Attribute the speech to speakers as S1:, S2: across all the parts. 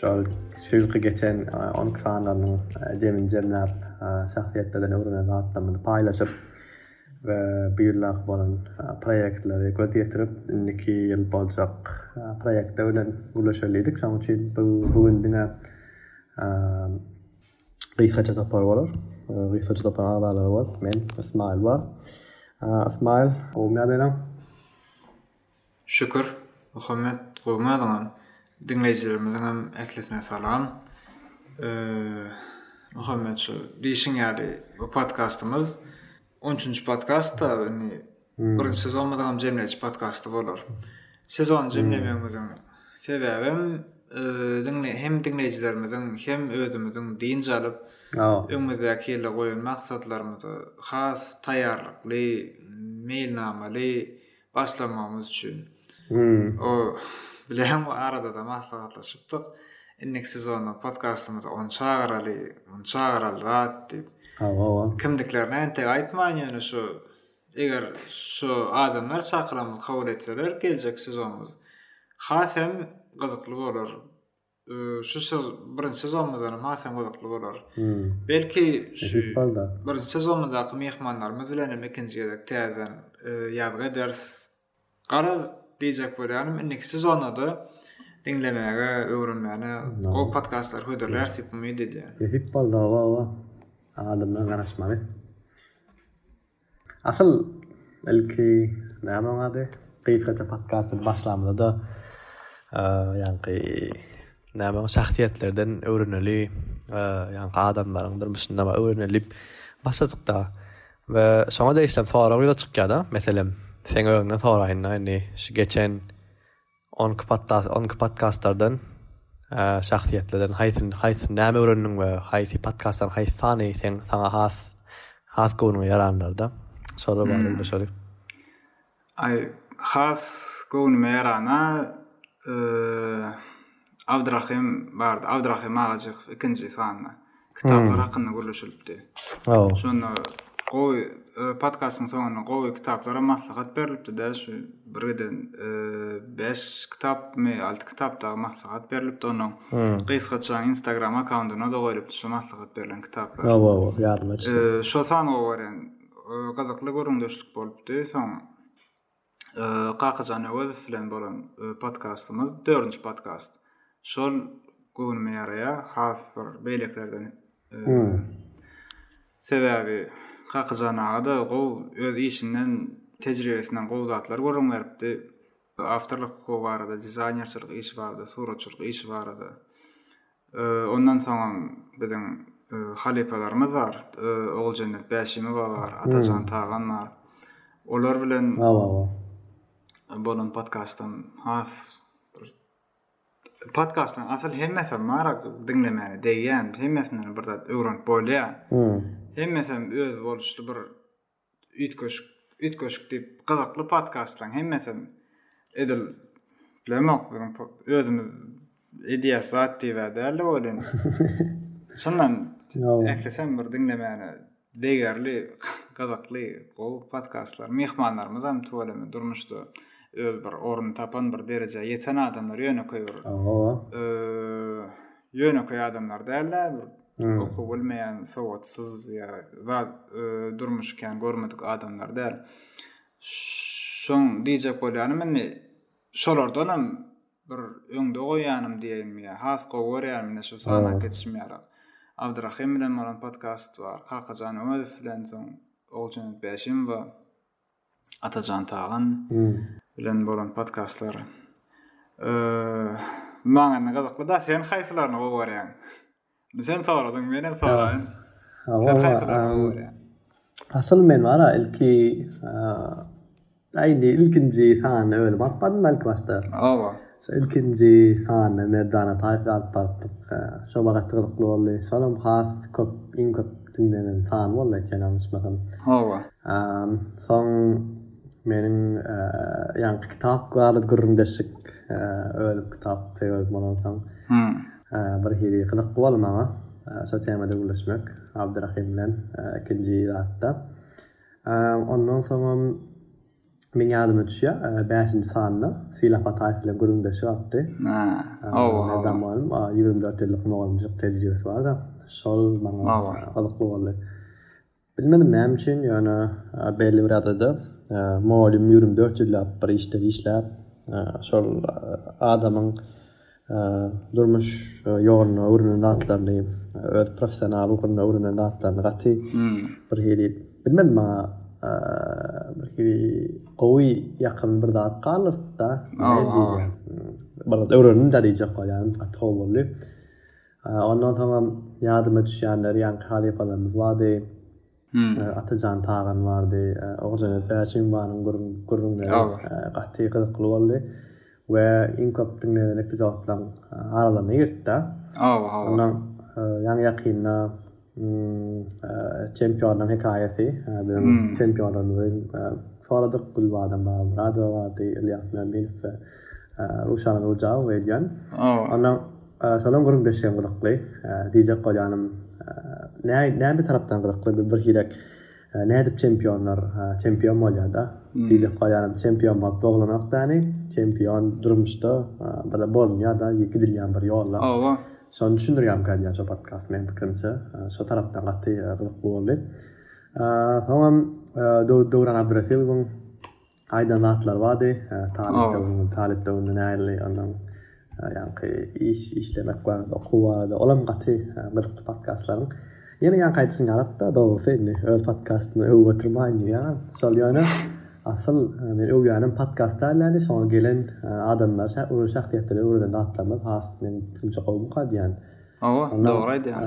S1: Şol şu ýylky geçen on iki sanlarynyň jemini jemläp, şahsyýetlerden öwrenen zatlarymyzy paýlaşyp we bu ýyllaky bolan proýektleri göz ýetirip, indiki ýyl boljak proýektler bilen gürleşeli diýdik. Şonuň üçin bu bu gün diňe gysgaça topar bolar. Gysgaça topar agzalary bolup men, Ysmaýyl bar. Ysmaýyl, gowmy ýagdaýlaň?
S2: Şükür Muhammet Gowmazowam diňleýjilerimiziňem ählisine salam. Muhammet şu diýşiň ýaly bu podkastymyz on üçünji podkastda indi
S1: birinji
S2: sezonymyzyňam jemleýji podkasty bolar. Sezony jemlemegimiziň sebäbem diňle hem diňleýjilerimiziň hem özümiziň dynç alyp öňümizdäki ýylda goýan maksatlarymyzy has taýýarlykly, meýilnamaly başlamamyz üçin o bilen arada-da maslahatlaşypdyk. Indiki sezonda podkastymyza on çagyraly, on çagyraly zat diýip.
S1: Hawa.
S2: Kimdiklerini entek aýtmaýyn ýöne şu eger şu adamlar çakylanymyzy kabul etseler geljek sezonumyz has hem gyzykly bolar. Şu söz birinji sezonymyzdan hem hasam gyzykly bolar. Belki şu birinji sezonymyzdaky myhmanlarymyz bilen hem ikinji gezek täzeden ýazgy ederis. Garaz diýjek bolýanym, indiki sezonda-da diňlemäge, öwrenmäne gowy podkastlar hödürläris diýip umyt edýän.
S1: Nesip boldy, hawa-hawa. Adamlar garaşmaly. Asyl ilki näme oň ady? Gysgaça podkasty başlamyzda ýaňky näme oň şahsyýetlerden öwreneli ýaňky adamlaryň durmuşynda we öwreneli başladykda we şoňa degişli sorag ýüze çykýarda meselem seň öňüňden soraýynda indi şu geçen Onki podkast onki podkastlardan şahsyýetleden haýsyn haýsyn näme öwrendiň we haýsy podkastdan haýsy sany seň saňa has has göwnüňe ýaranlarda şolar barada hmm. gürleşelik
S2: aý has göwnüme ýarana e, Abdurahim bardy. Abdurahim Agajyk ikinji sanda. kitaplar hakynda gürleşilipdi. Şonda gowy e, podkastyň soňunda gowy kitaplara maslahat berilipdi-de, şu bir giden 5 e, kitapmy, 6 kitap dagy maslahat berilipdi onuň.
S1: Hmm.
S2: Gysgaça Instagram akkauntuna da goýlupdy şu maslahat berlen kitaplar.
S1: Hawa, hawa, ýadyma düşdi.
S2: E, şo sanlyga görän e, gyzykly gürrüňdeşlik bolupdy. Soň Kakajan Öwezow bilen bolan podkastymyz dördünji podkast. Şol göwnüme ýaraýar, has bir beýlekilerden. Hmm. Sebäbi Kakajan aga-da gowy öz işinden, tejribesinden gowy zatlar gürrüň beripdi. Awtorlyk hukugy barada, dizaýnerçilik işi barada, suratçylyk işi barada. Ondan soňam biziň halypalarymyz bar. Oguljennet Bäşimowa bar, Atajan Tagan bar. Olar bilen bolan podkastam has podkastyň asyl hemmesem marak diňlemäne degýän, hemmesinden bir zat öwrenip bolýar. Hemmesem öz boluşly bir Üýtgeşik üýtgeşik diýip gyzykly podkastlaň hemmesem edil bilemok biziň özümiz edýäs zat diýibä dälde welin çyndan ählisen bir diňlemäne degerli gyzykly gowy podkastlar myhmanlarymyz hem tüweleme durmuşda öz bir ornuny tapan bir derejä ýeten adamlar ýönekeý bir ýönekeý adamlar däl-de bir
S1: hmm.
S2: okuw bilmeýän, sowatsyz ýa zat e, durmuş kän görmedik adamlar däl. Şoň diýjek bolýanym indi şolardan hem bir öňde goýýanym diýeýinmi ýa has gowy görýänim indi şu sana hmm. geçişim ýaly. Abdurahim bilen bolan podcast bar. Kakajan Öwezow bilen soň Oguljan Bäşim bar. Atajan Tagan bilen bolan podkastlar maňa indi gyzykly da sen haýsylaryny gowy görýäň? Sen soradyň men hem soraýyn.
S1: Sen haýsylaryny gowy
S2: görýäň?
S1: Asyl men wara ilki aýdy ilkinji sany öňe baryp bardym belki başda.
S2: Oba.
S1: Şo ilkinji sany Merdana Taýypy alyp barypdyk. Şo wagt gyzykly boldy. Şolam has köp, iň köp diňlenen sany boldy etýän alnyşmasam.
S2: Hawa.
S1: Soň meniň ýaňky kitap barada gürrüňdeşik özüm kitap söýerdim olardan. Bir hili gyzykly boldy maňa şo temada gürleşmek Abdyrahym bilen ikinji zatda. Ondan soňam. Meň ýadyma düşýär, bäşinji sanda Sylah Pataýew bilen gürrüňdeşlik alypdy.
S2: Hawa.
S1: Zamanam ýigrimi dört ýyllyk mugallymçylyk tejribesi bar-da, şol maňa gyzykly boldy. Bilmedim näme üçin, ýöne belli bir adada mugallym ýigrimi dört ýyllap bir işde işläp, şol adamyň durmuş ýolunda öwrenen zatlaryny, öz professional ugrunda öwrenen zatlaryny gaty bir hili bilmedim maňa bir hili gowy ýakyn bir zat galyrdy-da. Bir zat öwrendim de diýjek bolýan, gaty gowy boldy. Ondan soňam ýadyma düşýänler, ýaňky halypalarymyz bardy. Atajan Tagan bardy. Oguljenet Bäşimbanyň gürrüňleri gaty gyzykly boldy we iň köp diňlenen epizodlaryň aralygyna girdi-de.
S2: Hawa, hawa. Ondan
S1: ýaňy-ýakynda Çempionlaryň hekaýasy, biziň çempionlarymyzy soradyk. Gülbadam Babamyradowa bardy, Ylýas Mämminow we Russiýanyň rujagy we edýän. Ondan soňam gürüm beşigem gyzykly. Diýjek bolýanym, nä näme tarapdan gyzykly bir birhilek nädip çempionlar çempion bolýar-da? Diýjek bolýanym, çempion bolup doglanok däni, çempion durmuşda bir bolunýar-da, gidilýän bir ýollar.
S2: Hawa.
S1: Şony düşündirýän gelýär şu podkast meniň pikirimçe. Şo tarapdan gaty gyzykly boldy. Soňam Döwran Abdyrasylgowyň aýdan zatlar bardy. Talyp döwründe, talyp döwründe nähili ondan ýaňky iş işlemek barada, okuw barada, olam gaty gyzykly podkastlaryň. Ýene ýaňky aýdyşyň ýalyk-da, dogrusy indi öz podkastymy öwüp oturmaýyn diýýän. Şol ýöne asyl meni öwýänem podkast däldi, şoňa gelen adamlar, şahsyýetleri öwrenen zatlarymyz has men fikrimçe gowumyka diýýän.
S2: Hawa, dogry aýdýaň.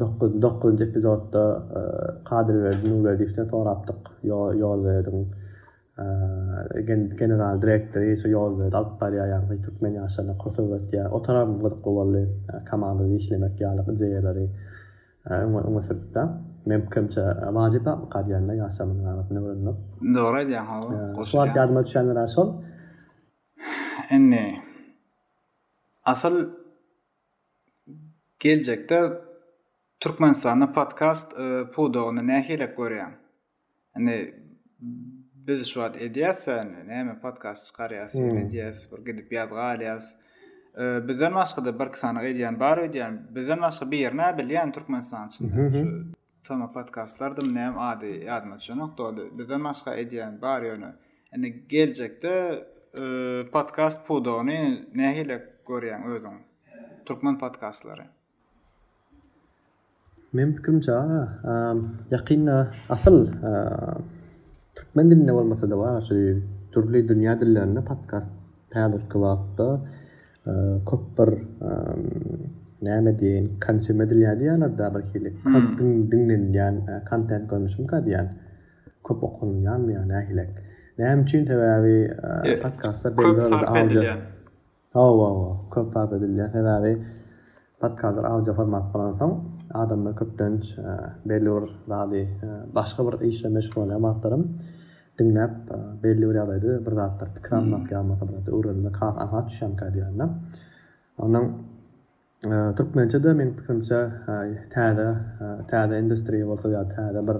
S1: Dokuz, dokuzynjy epizodda Kadyrberdi Nurberdiýewden sorapdyk, Ýolberdiň general direktory şu Ýolberdi alyp barýar ýaňky şu türkmen ýaşlaryna kurs öwretýär. Otaram gyzykly boldy, komandada işlemek ýaly ideýalary öňe sürüpdi. Meň pikirimçe, wajyp zatmyka diýýän-de ýaşlarymyzyň arasynda öwrenmek.
S2: Dogry aýdýaň, hawa. Şu wagt
S1: ýadyma düşenler-ä şol.
S2: Indi. Asyl geljekde Türkmenistanda podkast pudagyny nähilek görýäň? Indi biz şu wagt edýäs-de, näme podkast çykarýas, edýäs, bir gidip ýazgy alýas. Bizden başga-da birki sany edýän bar öýdýän. Bizden başga birini-ä bilýän Türkmenistan içinde. Sona podkastlardymy näme ady ýadyma düşenok doly bizden başga edýän bar ýöne indi geljekde e, podkast pudagyny nähili görýäň özüň türkmen podkastlary
S1: Men pikirimçe aga, ýakynda asyl türkmen dilinde bolmasa-da bar şu dürli dünýä dillerinde podkast häzirki wagtda Köp bir näme diýeýin konsum edilýär diýýärlerda birhili köp diňlenilýän kontent görmüşimka diýýän köp okunylýanmy ýa nähilek näme üçin sebäbi podkastlar köp sarp edilýär hawa köp sarp edilýär sebäbi Podkazlar audio format bolansoň, adamlar köplenç belli bir zady, başga bir iş bilen meşgul bolýan wagtlarym diňläp, belli bir ýagdaýda bir zatlar pikir almak ýa bolmasa bir zat öwrenmek has aňsat düşýärmikä diýýärler. Ondan türkmençe-de meň pikirimçe täze, täze industriýa bolsa ýa täze bir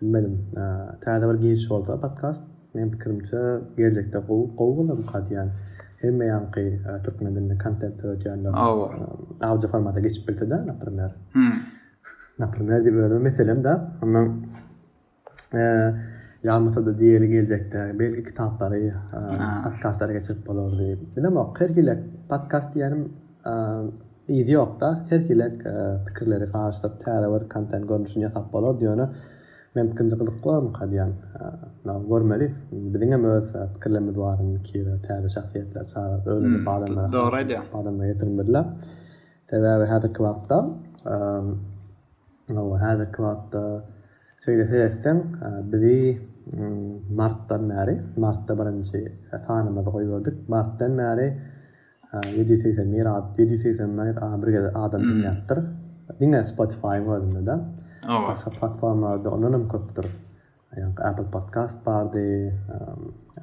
S1: Bilmedim. Täze bir giriş bolsa podkast meň pikirimçe geljekde gowy gowy bolarmyka diýýän. Hemme ýaňky türkmen dilinde kontent döredýänler audio formata geçip bilsede napremýer. Napremýer diýip özüme meselem däp. Ondan ýagmasada diýeli geljekde belki kitaplary podkastlara geçirip bolardy. Bilemok her hili podkast diýýänim Yzy ýokda, her hili pikirleri garyşdyryp täze bir kontent görnüşini ýasap bolardy, ýöne men pikirimde gyzyk bolarmyka diýýän. Na, görmeli. Biziňem öz pikirlerimiz bar indi Kira täze şahsyýetleri çagyryp özüni bu adamlara has uly adamlara ýetirmeliler. Sebäbi häzirki wagtda hawa häzirki wagtda şeýle seretseň bizi martdan bäri, martda birinji sanymyzy goýberdik, martdan bäri Ýedi ýüz segsen bir ad ýedi ýüz segsen bir a bir gezek adam diňläpdir. Diňe Spotify-yň özünde-de.
S2: Hawa. Başga
S1: platformalarda ondan hem köpdür. Ýa-da Apple Podcast bardy,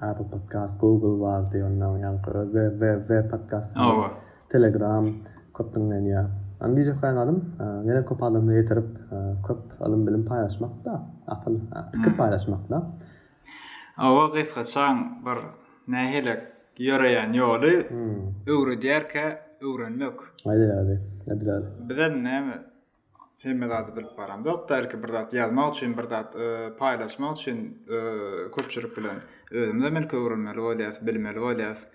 S1: Apple Podcast, Google bardy, ondan ýaňky özde we we podcast. Hawa. Telegram köp diňlenýär. Ony diýjek bolan zadym, ýene köp adamlara ýetirip, köp ylym-bilim paýlaşmak-da, asyl pikir paýlaşmak-da.
S2: Awa gysgaçaň bir näheleq ýöreýän ýoly öwredýärkä öwrenmek.
S1: Edil ady, edil ady.
S2: Bizem näme hemme zady bilip baramzok bälki bir zat ýazmak üçin bir zat paýlaşmak üçin köpçülik bilen özümizem ilki öwrenmeli bolýas bilmeli bolýas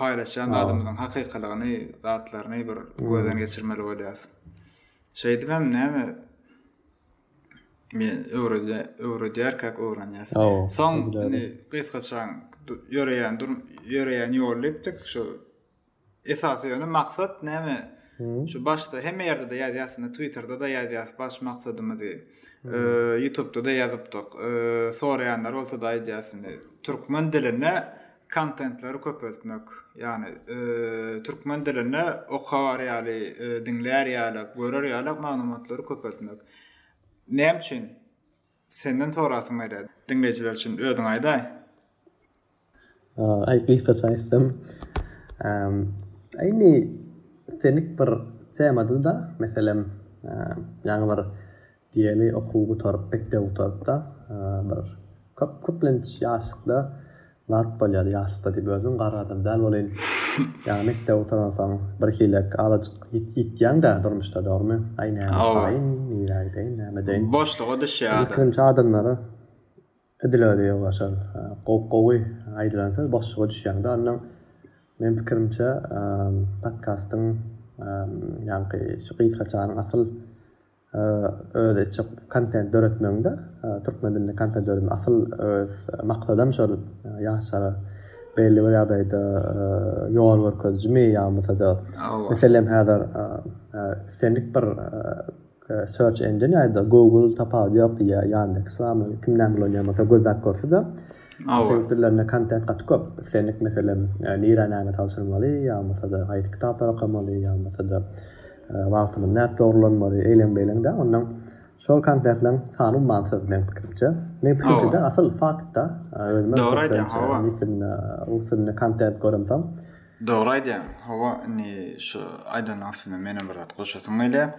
S2: paýlaşýan zadymyzyň hakykylygyny zatlaryny bir gözden geçirmeli bolýas şeýdibem näme Men öwredýä, öwredýärkäk öwrenýäs.
S1: Soň indi
S2: gysgaçan ýöreýän dur, ýöreýän ýol diýipdik. Şu esasy ýöne maksat näme?
S1: Şu
S2: başda hemme ýerde de ýazýarsyň, Twitterda da ýazýas baş maksadymyzy. Ýutubda da ýazypdyk. Soraýanlar bolsa da aýdýas indi. Türkmen dilinde Kontentleri köpeltmek, ýagny türkmen dilinde okar ýaly, diňlär ýaly, görer ýaly maglumatlary köpeltmek. Näme üçin? Senden sorasym gelýär. Diňleýjiler üçin özüň aýdaý.
S1: Aý, gysgaça aýtsam, indi senik bir temada-da, meselem, ýaňy bir Diýeli okuw gutaryp, mekdebi gutaryp-da, bir köp, köplenç ýaşlykda zat bolýar, ýaşlykda diýip özüm garry adam däl welin, ýa mekdebi gutaransoň birhilek azajyk ýitýäň-dä durmuşda, dogrumy? Aý näme okaýyn, nirä gideýin, näme edeýin?
S2: Boşluga düşýär adam. Ilkinji
S1: adamlary edil özi ýoga şol gowy aýdylan söz boşluga düşýäň-dä. Onnoň meň pikirimçe podkastyň ýaňky şu gysgaçanyň asyl öz etjek kontent döretmegiňde türkmen dilinde kontent döretmek asyl öz maksadam şol ýaşlara belli bir ýagdaýda ýol görkezijimi ýa bolmasa-da meselem häzir islendik bir search engine ýa-da google tapawudy ýok diýýär ýandeks barmy kim näme ulanýar bolsa gözläp görse-de
S2: türk
S1: dillerinde kontent gaty köp islendik meselem nirä näme tabşyrmaly ýa bolmasa-da haýsy kitaplary okamaly ýa bolmasa-da Wagtymyz näp dogrulanmaly eýleň beýleň däl ondan şol konsertleň sany ummansyz meň pikirimçe. Meň pikirimçede asyl fakt da özüme dogry aýdýaň hawa üstünde üstünde konsert göremsoň.
S2: Dogry aýdýaň hawa indi şu aýdanyň üstüne menem bir zat goşasym gelýär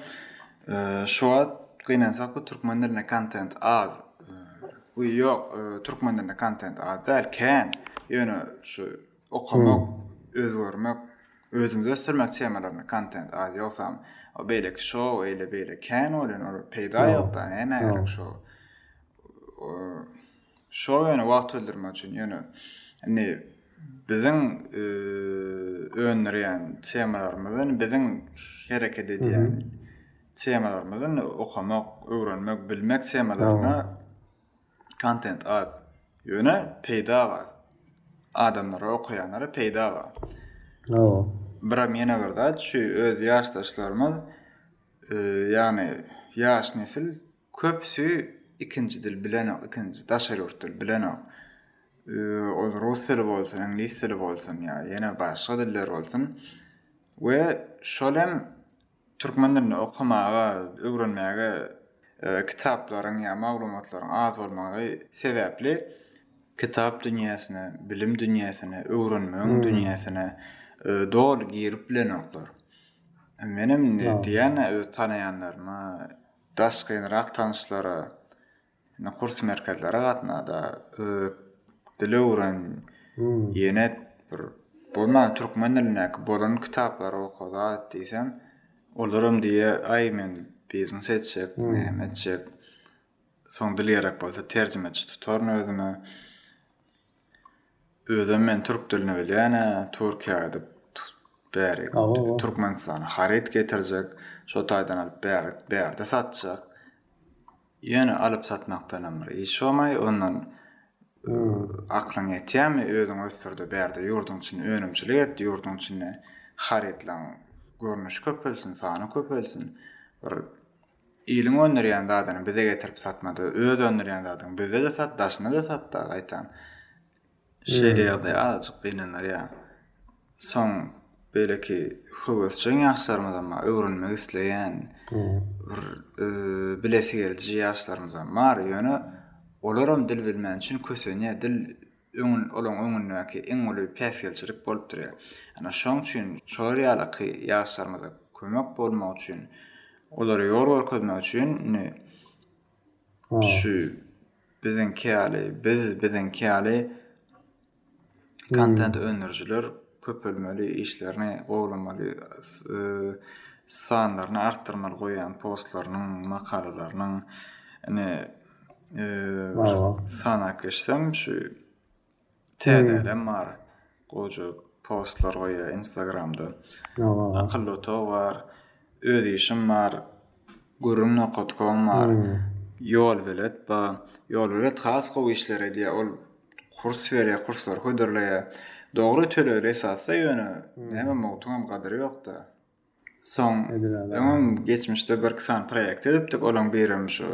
S2: şu wagt gynansakda türkmen dilinde kontent az ýok türkmen dilinde kontent az däl kän ýöne şu Okamak, özgermek, özüňi ösdürmek temalaryny kontent az ýogsam beýleki şou eýle beýle kän bolýan ol peýda ýok da nämä gerek şou. Şou ýöne wagt öldürmek üçin ýöne indi biziň öndürýän temalarymyz indi biziň hereket edýän temalarymyz indi okamak, öwrenmek, bilmek temalaryna Kontent az, ýöne peýda bar. Adamlara okaýanlara peýda bar.
S1: Hawa.
S2: Biram ýene bir zat, şu öz ýaşdaşlarymyz, ýagny ýaş nesil köpüsi ikinji dil bilenok, ikinji daşary ýurt dili bilenok. Ol rus dili bolsun, iňlis dili bolsun ýa ýene başga diller bolsun we şol hem türkmen dilinde okamaga, öwrenmäge kitaplaryň ýa maglumatlaryň az bolmagy sebäpli kitap dünýäsine, bilim dünýäsine, öwrenmegiň dünýäsine doly girip bilenoklar. Menem diýýän öz tanaýanlaryma, daşky ýenrak tanyşlara Indi kurs merkezlere gatnada özbek dili öwren ýene bir bolman türkmen dilindäki bolan kitaplary okada diýsem olaram diýe aý men biznes etjek näme etjek soň dil gerek bolsa terjimeçi tutaryn özüme özem men türk dilini bilýän ä türkiýä gidip bäri türkmenistana haryt getirjek şo taýdan alyp bärde satjak Ýöne alyp-satmakdanam bir iş bolmaý, ondan aklyň ýetýärmi, özüň ösdür-de, bärde ýurduň içinde önümçilik et, ýurduň içinde harytlaryň görnüşi köpelsin, sany köpelsin. Bir iliň öndürýän zadyny bize getirip satma-da, öz öndürýän zadyňy bizde-de sat, daşynda-da sat-da gaýtam. Şeýle ýagdaý azajyk gynanar ýa. Soň beýleki höwesjeň ýaşlarymyzam bar, öwrenmek isleýän, bir bilesi geliji ýaşlarymyzam bar. Ýöne olaram dil bilmän üçin kösenýär. Dil öňün, olaň öňündäki iň uly päsgelçilik bolup durýar. Ana şoň üçin şolar ýalyky ýaşlarymyza kömek bolmak üçin, olara ýol görkezmek üçin indi şu Biziňki ýaly, biz biziňki ýaly
S1: kontent
S2: öndürijiler köpelmeli, işlerini gowulamaly, sanlaryny artdyrmaly goýýan postlarynyň, makalalarynyň. Ine, sanakyşsam şu Täze älem bar. Goja postlar goýýar instagramda. Akylly otag bar. Öz işim bar. Gürrüň nokat kom bar. Ýolbelet bar. Ýolbelet has gowy işler edýär. Ol kurs berýär, kurslary hödürleýär. Dogry tölegli esasda ýöne näme mugtuňam gadyry ýokda. Soň
S1: öňem
S2: geçmişde birki sany proýekt edipdik, olaň birem şu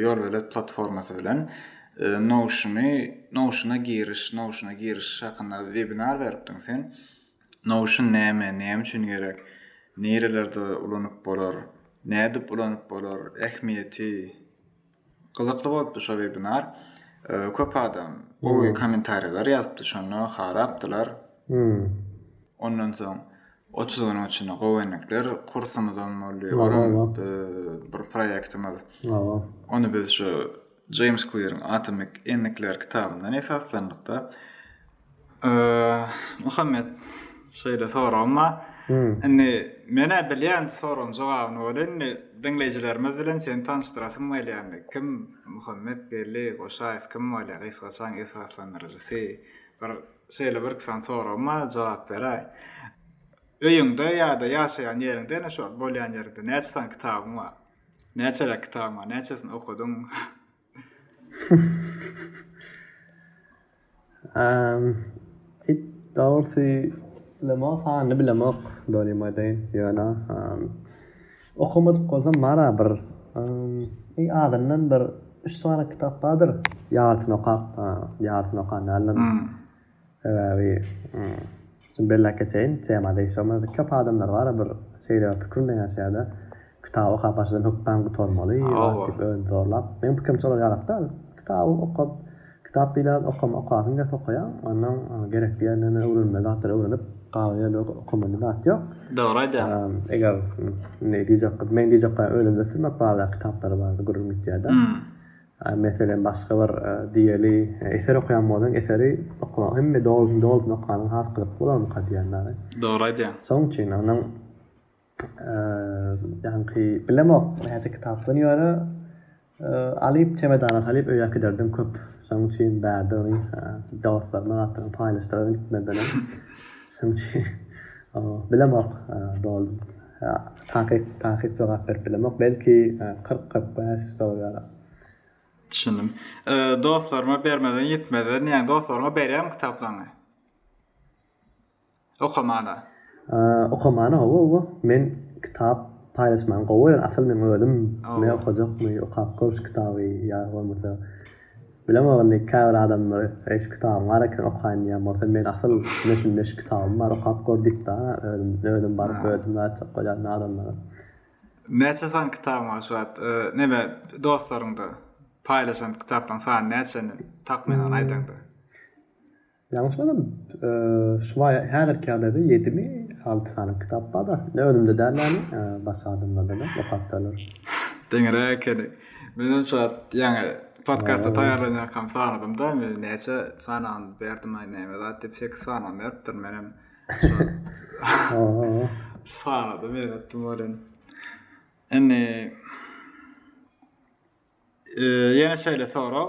S2: Ýolbelet platformasy bilen Notion-y, Notion-a giriş, Notion-a giriş hakynda webinar beripdiň sen. Notion näme, näme üçin gerek, nirelerde ulanyp bolar, nädip ulanyp bolar, ähmiýeti? Gyzykly bolupdy şo webinar. Köp adam gowy kommentariýalar ýazypdy şonda harapdylar. Ondan soň otuz günüň içinde gowy enekler kursumyzam boldy. Bir proýektimiz. Ony biz şu James Clearyň Atomic endikler kitabyndan esaslandyk-da. Muhammet, şeýle soragym bar.
S1: Hmm.
S2: Indi menä bilýän soragyň jogabyny bol indi diňleýjilerimiz bilen seni tanyşdyrasym gelýär. Kim Muhammet Geldi Goşaýew kim bolýar? Gysgaçaň esaslandyryjysy. Bir şeýle bir kisan soragym bar, jogap beräý. Öýüňde ýa-da ýaşaýan ýeriňde, ine şu bolýan ýeriňde näçe san kitabyň bar? Näçeräk kitabyň bar? Näçesini okadyň?
S1: It dogry bilemok sany bilemok donyma deý ýöne okamadyk bolsam bara bir eý azyndan bir üç sany kitap bardyr ýartyny okap ýartyny okan däldir. Sebäbi şu beläke çeýin tema degişip bolmaz. Köp adamlar bar-a bir şeýle pikir bilen ýaşaýar-da, Kitaby okap başlasam hökman gutarmaly, wagt diýip özüni zorlap. Meniň pikirimçe olar ýalak däl. Kitaby okap, kitap diýlen zat okama okasyň gelse okaýaň. Ondan gerekli ýerinden öwrenmeli zatlary öwrenip, galan ýerleri okamana zat ýok.
S2: Dogry aýdýaň.
S1: Eger indi diýjek, meniň diýjeklerim özümde sürmek barada kitaplary barada gürrüň gitýär-de. Meselem, başga bir diýeli eser okaýan bolsaň, eseri okamagy hemme dolusyny dolusyna okanyň has gyzykly bolarmyka diýýän dagy.
S2: Dogry aýdýaň.
S1: Şoň üçin onuň ýaňky bilemok, näçe kitapdygyny ýöne alyp çemedana salyp öýe äkiderdim köp. Şoň üçin bärde ony dostlaryma gaty paýlaşdyraryn gitmezdenem. Şoň üçin bilemok, doly. Takyk, takyk jogap berip bilemok. Belki kyrk, kyrk bäş dollar.
S2: Düşündim. Dostlaryma bermeden ýitmeden, ýagny dostlaryňa berýäňmi kitaplaryňy? Okamana.
S1: Okamana hawa, hawa. Men kitap paýlaşmagyny gowy görýän. Asyl men özüm, men okajakmy, okap gör şu kitaby ýa bolmasa. Bileň ogly käbir adamlar eý şu kitabyň bar eken okaýyn diýýän bolsa men asyl ine şunda şu kitabym bar okap gör diýipda özüm özüm baryp özüm ýatjak bolýan adamlara.
S2: Näçe sany kitabyň bar şu wagt neme dostlaryňda paýlaşan kitaplaryň sany näçe indi takmynan aýdaňda.
S1: Ýalňyşmasam, şuba häzirki ýagdaýda ýedimi, alty sany kitap bar-da. Ne özümde däl näme, başga adamlarda-da okapdyrlar.
S2: Deňiräk ekeni. Menem şu wagt ýaňy podkasta taýýarlanýarkam sanadym-da, men näçe sanany berdim-aý, näme zat diýip, sekiz sanany beripdir. Menem sanadym, ýöretdim welin. Indi ýene şeýle sorag.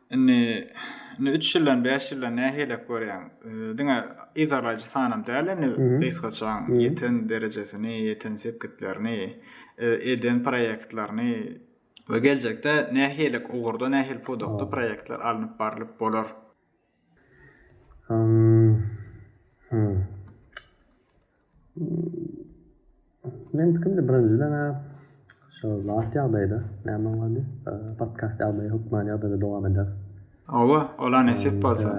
S2: Indi indi 3 ýyldan 5 ýyldan nähilek görýäň. Diňe yzarlaýjy sanam däl indi gysgaçaň ýeten derejesini, ýeten sepgitlerini, eden proýektlerini we geljekde nähilek ugurda nähili pudakda proýektler alnyp barlyp bolar?
S1: Men pikimde birinji bilen ha şu zat ýagdaýda näme boldy? Podkast ýagdaýy hökman ýagdaýda dowam eder.
S2: Owa, ola nesip bolsa.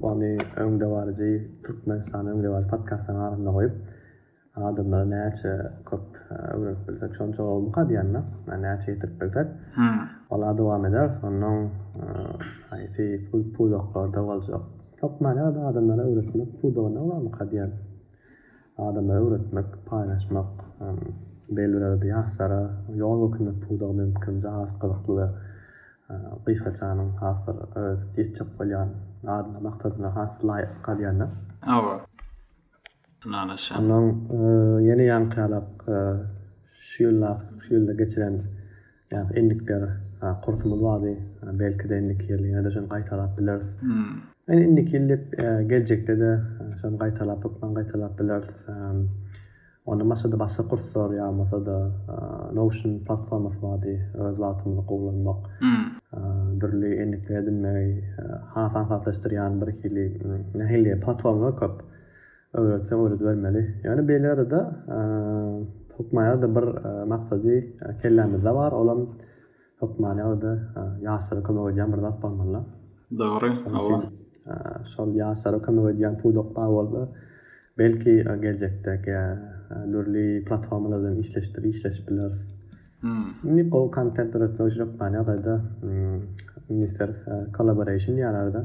S1: Ony öňdebaryjy Türkmenistan öňdebaryjy podkastlaryň arasynda goýup, adamlara näçe köp öwredip bilsek, şonça gowumyka diýýän-de. Ýa näçe ýetirip bilsek, ola dowam eder. Onnoň haýsy pudaklarda boljak? Okmaýan adamlara öwretmek pudagynda bolarmyka diýýän. Adamlara öwretmek, paýlaşmak, belli bir derejede ýaşlara ýol görkezmek pudagy mümkinçe has gyzykly we gysgaçanyň has bir öz ýetjek bolýan adyna, maksadyna has laýyk, ka diýýän-de.
S2: Hawa. Onnoň
S1: ýene ýaňky-ýalak şu ýylda geçiren ýaňky endikler kursumyz bardy. Belki-de indiki ýyl ýene-de şony gaýtalap bileris. Ýöne indiki ýyl diýip, geljekde-de şony gaýtalap, hökman gaýtalap bileris. Onda maşgala başga kurslar ýa bolmasa-da Notion platformasy bardy. Öz wagtymyzy gowy ulanmak, dürli endikleri edinmegi has aňsatlaşdyrýan birhili nähili diýýä platformalar köp. Öwretseň öwredibermeli. Ýöne beýlerde-de hökmanada bir maksady kellämizde bar, olam hökmanada ýaşlara kömek edýän bir zat bolmaly-da.
S2: Dogry, hawa.
S1: Şol ýaşlara kömek edýän pudak bar bolsa, belki geljekde dürli platformalar bilen işleşip işleşip bileris. Indi gowy kontent döretmek üçin hökmanada minister collaboration diýýärler-de.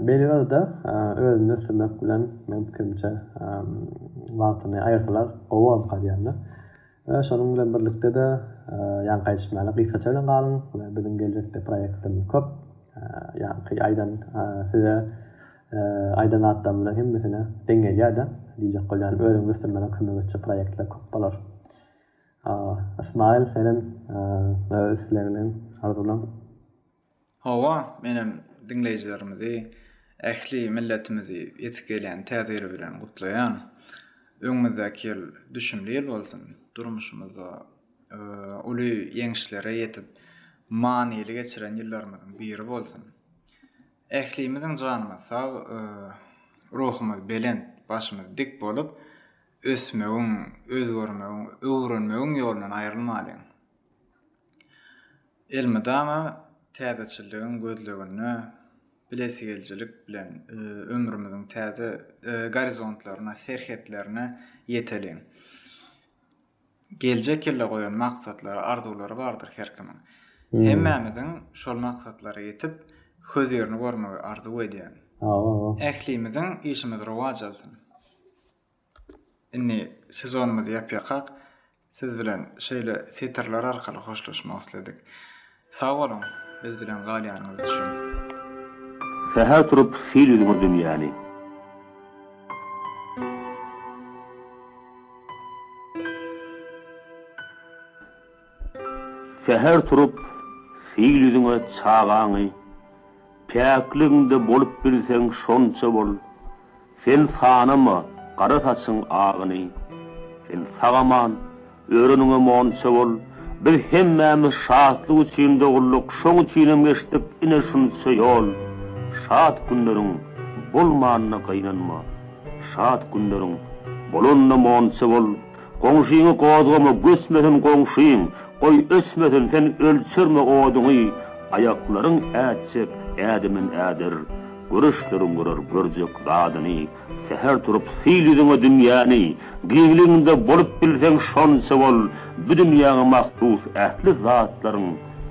S1: Belgrada özüni ösdürmek bilen meň pikirimçe wagtyny aýyrsalar gowy bolup galýardy. We şonuň bilen birlikde-de ýaňky aýdyşmaly gysgaça bilen galyň we biziň geljekde proýektlerimiz köp. Ýaňky aýdan size aýdan zatlarym bilen hemmesine deň gelýärdi. Diýjek bolýanym özüňizi ösdürmäge kömek etjek proýektler köp bolar. Ysmaýyl senem öz islegleň, arzuwlaň.
S2: Hawa, menem diňleýjilerimizi ähli milletimizi ýetip gelýän Täze ýyl bilen gutlaýan. Öňümizdäki ýyl düşümli ýyl bolsun, durmuşymyzda uly ýeňişlere ýetip, manyly geçiren ýyllarymyzyň biri bolsun. Ählimiziň janymyz sag, ruhumyz belent, başymyz dik bolup, ösmegiň, özgermegiň, öwrenmegiň ýolundan aýrylmalyň. Elmydama täzeçilligiň gözleginde, bilesigelijilik bilen ömrümiziň täze gorizontlaryna, serhetlerine ýeteliň! Geljek ýylda goýan maksatlary, arzuwlary bardyr her kimiň. Hemmämiziň şol maksatlara ýetip, hözirini görmegi arzuw edýän. Ählimiziň işimiz rowaç alsyn! Indi sezonymyzy ýapýakak, siz bilen şeýle setirler arkaly hoşlaşmak isledik. Sag boluň, biz bilen galýanyňyz üçin!
S3: Säher turup sil ýüzüňe dünýäni. Säher turup, sil ýüzüňe çagaňy, Päkligiňde bolup bilseň şonça bol. Sen sanama gara saçyň agyny, Sen sagaman, öreniňe monça bol. Biz hemmämiz şatlyk üçin dogulduk, Şoň üçinem geçdik ine şunça ýol. Şat günleriň bolmanyna gynanma, Şat günleriň bolanyna monça bol. Goňşyňy gozgama göçmesin goňşyň, goý öçmesin sen ölçerme oduňy aýaklaryň ätjek ädimin äder, göreçleriň görer görjek zadyny säher turup syl ýüzüňe dünýäni giňliginde bolup bilseň şonça bol bu dünýäňe mahsus ähli zatlaryň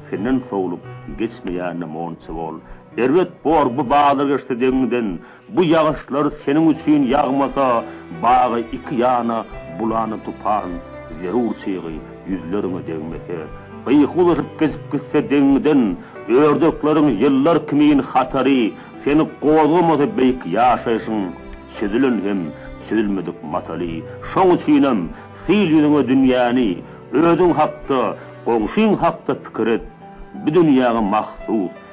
S3: senden sowlup geçmeýänine monça bol erbet bor bu bazargeçde deňiňden Bu ýagyşlar seniň üçin ýagmasa, bagy iki ýana bulany tupan, zerur çygy ýüzleriňe degmese, gyýyk uzaşyp geçip gitse deňiňden, ördekleriň ýyllar kimin hatary seni gozgamasa beýik ýaşaýşyň çözülen hem çözülmedik mataly, şoň üçinem syl ýüzüňe dünýäni, özüň hakda, goňşyň hakda pikir et, bu dünýäňe mahsus